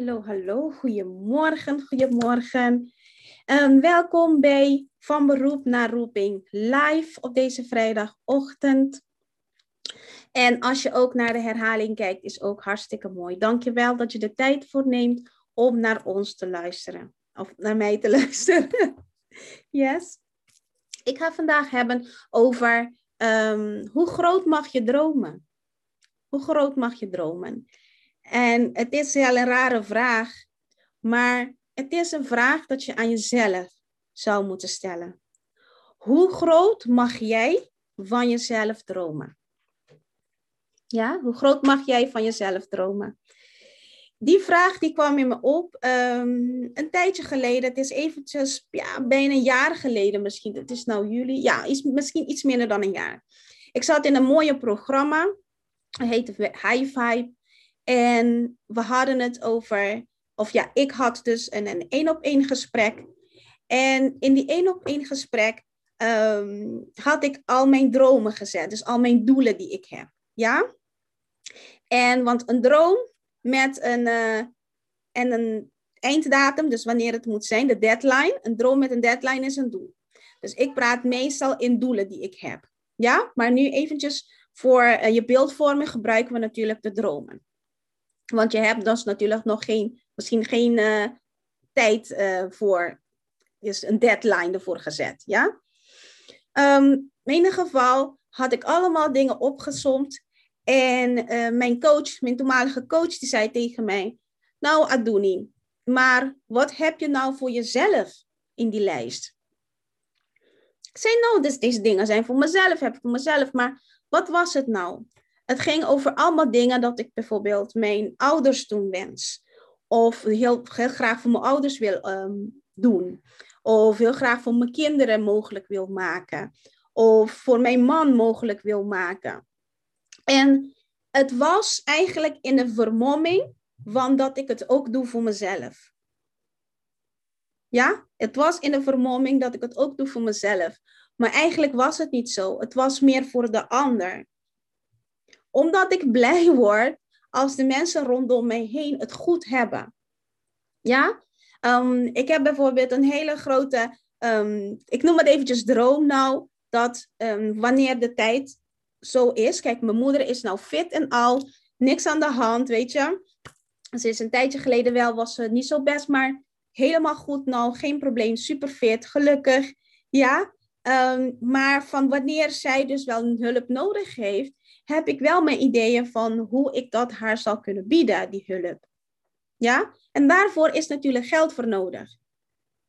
Hallo, hallo, goedemorgen, goedemorgen. Um, welkom bij Van Beroep naar Roeping live op deze vrijdagochtend. En als je ook naar de herhaling kijkt, is ook hartstikke mooi. Dankjewel dat je de tijd voor neemt om naar ons te luisteren. Of naar mij te luisteren. yes. Ik ga vandaag hebben over um, hoe groot mag je dromen? Hoe groot mag je dromen? En het is heel een rare vraag, maar het is een vraag dat je aan jezelf zou moeten stellen. Hoe groot mag jij van jezelf dromen? Ja, hoe groot mag jij van jezelf dromen? Die vraag die kwam in me op um, een tijdje geleden. Het is eventjes, ja, bijna een jaar geleden misschien. Het is nou juli. Ja, is misschien iets minder dan een jaar. Ik zat in een mooie programma. Het heette High Vibe. En we hadden het over, of ja, ik had dus een één op één gesprek. En in die één op één gesprek um, had ik al mijn dromen gezet. Dus al mijn doelen die ik heb. Ja? En want een droom met een, uh, en een einddatum, dus wanneer het moet zijn, de deadline. Een droom met een deadline is een doel. Dus ik praat meestal in doelen die ik heb. Ja, maar nu eventjes voor uh, je beeldvorming gebruiken we natuurlijk de dromen. Want je hebt dus natuurlijk nog geen, misschien geen uh, tijd uh, voor, is een deadline ervoor gezet. Ja? Um, in ieder geval had ik allemaal dingen opgezomd. En uh, mijn coach, mijn toenmalige coach, die zei tegen mij: Nou, Aduni, maar wat heb je nou voor jezelf in die lijst? Ik zei: Nou, dus deze dingen zijn voor mezelf, heb ik voor mezelf. Maar wat was het nou? Het ging over allemaal dingen dat ik bijvoorbeeld mijn ouders toen wens. Of heel, heel graag voor mijn ouders wil um, doen. Of heel graag voor mijn kinderen mogelijk wil maken. Of voor mijn man mogelijk wil maken. En het was eigenlijk in een vermomming van dat ik het ook doe voor mezelf. Ja, het was in een vermomming dat ik het ook doe voor mezelf. Maar eigenlijk was het niet zo. Het was meer voor de ander omdat ik blij word als de mensen rondom mij heen het goed hebben. Ja? Um, ik heb bijvoorbeeld een hele grote, um, ik noem het eventjes droom nou, dat um, wanneer de tijd zo is, kijk, mijn moeder is nou fit en al, niks aan de hand, weet je. Ze is een tijdje geleden wel, was ze niet zo best, maar helemaal goed nou, geen probleem, super fit, gelukkig, ja. maar van wanneer zij dus wel hulp nodig heeft, heb ik wel mijn ideeën van hoe ik dat haar zal kunnen bieden, die hulp. Ja, en daarvoor is natuurlijk geld voor nodig.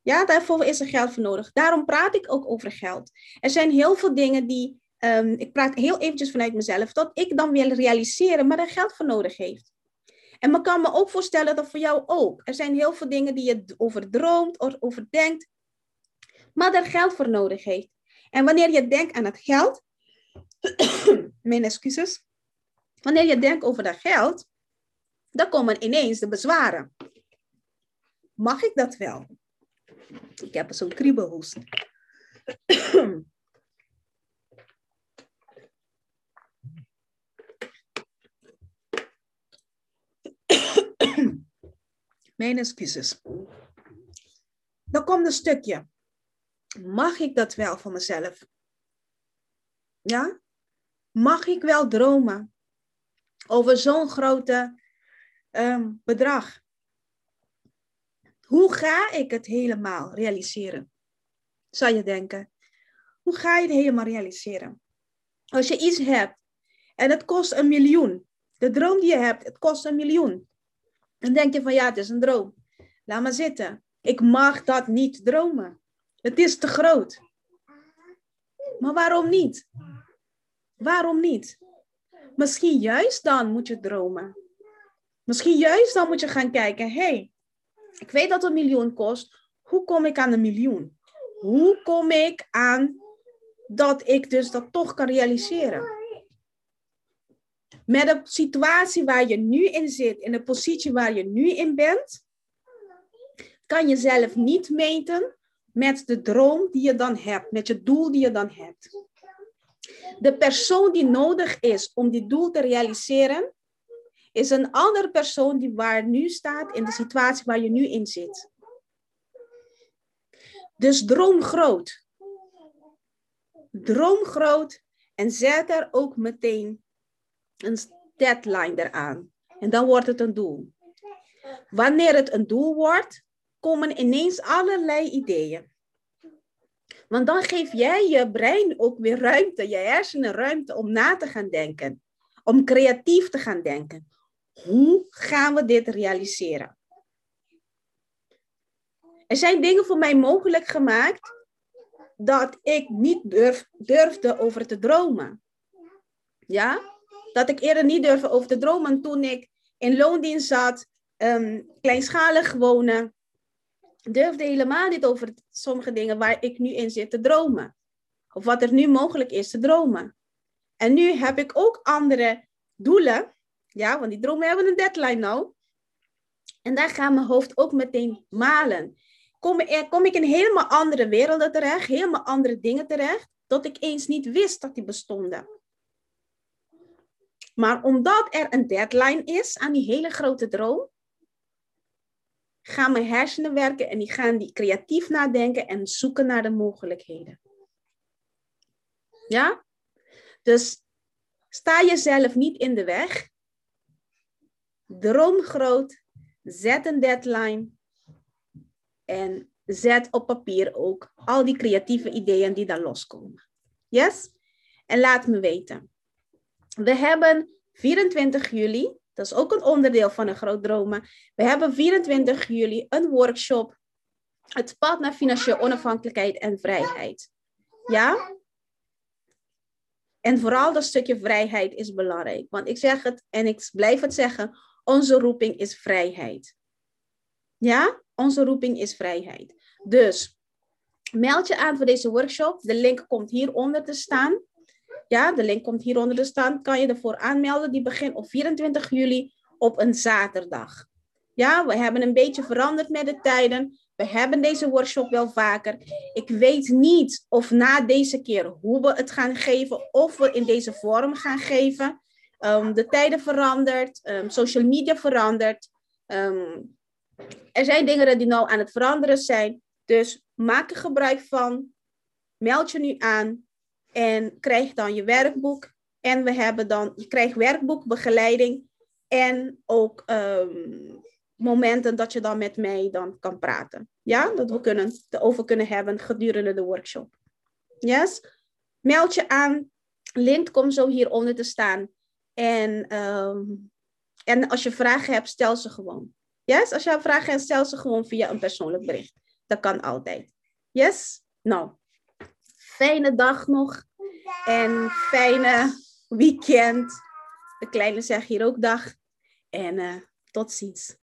Ja, daarvoor is er geld voor nodig. Daarom praat ik ook over geld. Er zijn heel veel dingen die, um, ik praat heel eventjes vanuit mezelf, dat ik dan wil realiseren, maar er geld voor nodig heeft. En me kan me ook voorstellen dat voor jou ook. Er zijn heel veel dingen die je over droomt of over denkt, maar er geld voor nodig heeft. En wanneer je denkt aan het geld, mijn excuses. Wanneer je denkt over dat geld, dan komen ineens de bezwaren. Mag ik dat wel? Ik heb zo'n kriebelhoest. Mijn excuses. Dan komt een stukje. Mag ik dat wel van mezelf? Ja? Mag ik wel dromen over zo'n grote um, bedrag? Hoe ga ik het helemaal realiseren? Zou je denken. Hoe ga je het helemaal realiseren? Als je iets hebt en het kost een miljoen. De droom die je hebt, het kost een miljoen. Dan denk je van ja, het is een droom. Laat maar zitten. Ik mag dat niet dromen. Het is te groot. Maar waarom niet? Waarom niet? Misschien juist dan moet je dromen. Misschien juist dan moet je gaan kijken, hé, hey, Ik weet dat een miljoen kost. Hoe kom ik aan een miljoen? Hoe kom ik aan dat ik dus dat toch kan realiseren? Met de situatie waar je nu in zit, in de positie waar je nu in bent, kan je zelf niet meten met de droom die je dan hebt, met je doel die je dan hebt. De persoon die nodig is om die doel te realiseren, is een andere persoon die waar nu staat in de situatie waar je nu in zit. Dus droom groot. Droom groot en zet er ook meteen een deadline eraan. En dan wordt het een doel. Wanneer het een doel wordt, komen ineens allerlei ideeën. Want dan geef jij je brein ook weer ruimte, je hersenen ruimte om na te gaan denken. Om creatief te gaan denken. Hoe gaan we dit realiseren? Er zijn dingen voor mij mogelijk gemaakt dat ik niet durf, durfde over te dromen. Ja? Dat ik eerder niet durfde over te dromen toen ik in loondienst zat, um, kleinschalig wonen, durfde helemaal niet over sommige dingen waar ik nu in zit te dromen. Of wat er nu mogelijk is te dromen. En nu heb ik ook andere doelen. Ja, want die dromen hebben een deadline nou. En daar gaat mijn hoofd ook meteen malen. Kom, kom ik in helemaal andere werelden terecht, helemaal andere dingen terecht, dat ik eens niet wist dat die bestonden. Maar omdat er een deadline is aan die hele grote droom, gaan mijn hersenen werken en die gaan die creatief nadenken en zoeken naar de mogelijkheden. Ja? Dus sta jezelf niet in de weg. Droom groot. Zet een deadline. En zet op papier ook al die creatieve ideeën die daar loskomen. Yes? En laat me weten. We hebben 24 juli dat is ook een onderdeel van een groot dromen. We hebben 24 juli een workshop. Het pad naar financiële onafhankelijkheid en vrijheid. Ja? En vooral dat stukje vrijheid is belangrijk. Want ik zeg het en ik blijf het zeggen. Onze roeping is vrijheid. Ja? Onze roeping is vrijheid. Dus meld je aan voor deze workshop. De link komt hieronder te staan. Ja, de link komt hieronder te staan. Kan je ervoor aanmelden. Die begint op 24 juli op een zaterdag. Ja, we hebben een beetje veranderd met de tijden. We hebben deze workshop wel vaker. Ik weet niet of na deze keer hoe we het gaan geven, of we in deze vorm gaan geven. Um, de tijden verandert, um, social media verandert. Um, er zijn dingen die nou aan het veranderen zijn. Dus maak er gebruik van. Meld je nu aan. En krijg dan je werkboek. En we hebben dan, je krijgt werkboek, begeleiding en ook um, momenten dat je dan met mij dan kan praten. Ja, dat we kunnen, erover kunnen hebben gedurende de workshop. Yes? Meld je aan. Link komt zo hieronder te staan. En, um, en als je vragen hebt, stel ze gewoon. Yes? Als je vragen hebt, stel ze gewoon via een persoonlijk bericht. Dat kan altijd. Yes? Nou, fijne dag nog. En fijne weekend. De kleine zegt hier ook dag. En uh, tot ziens.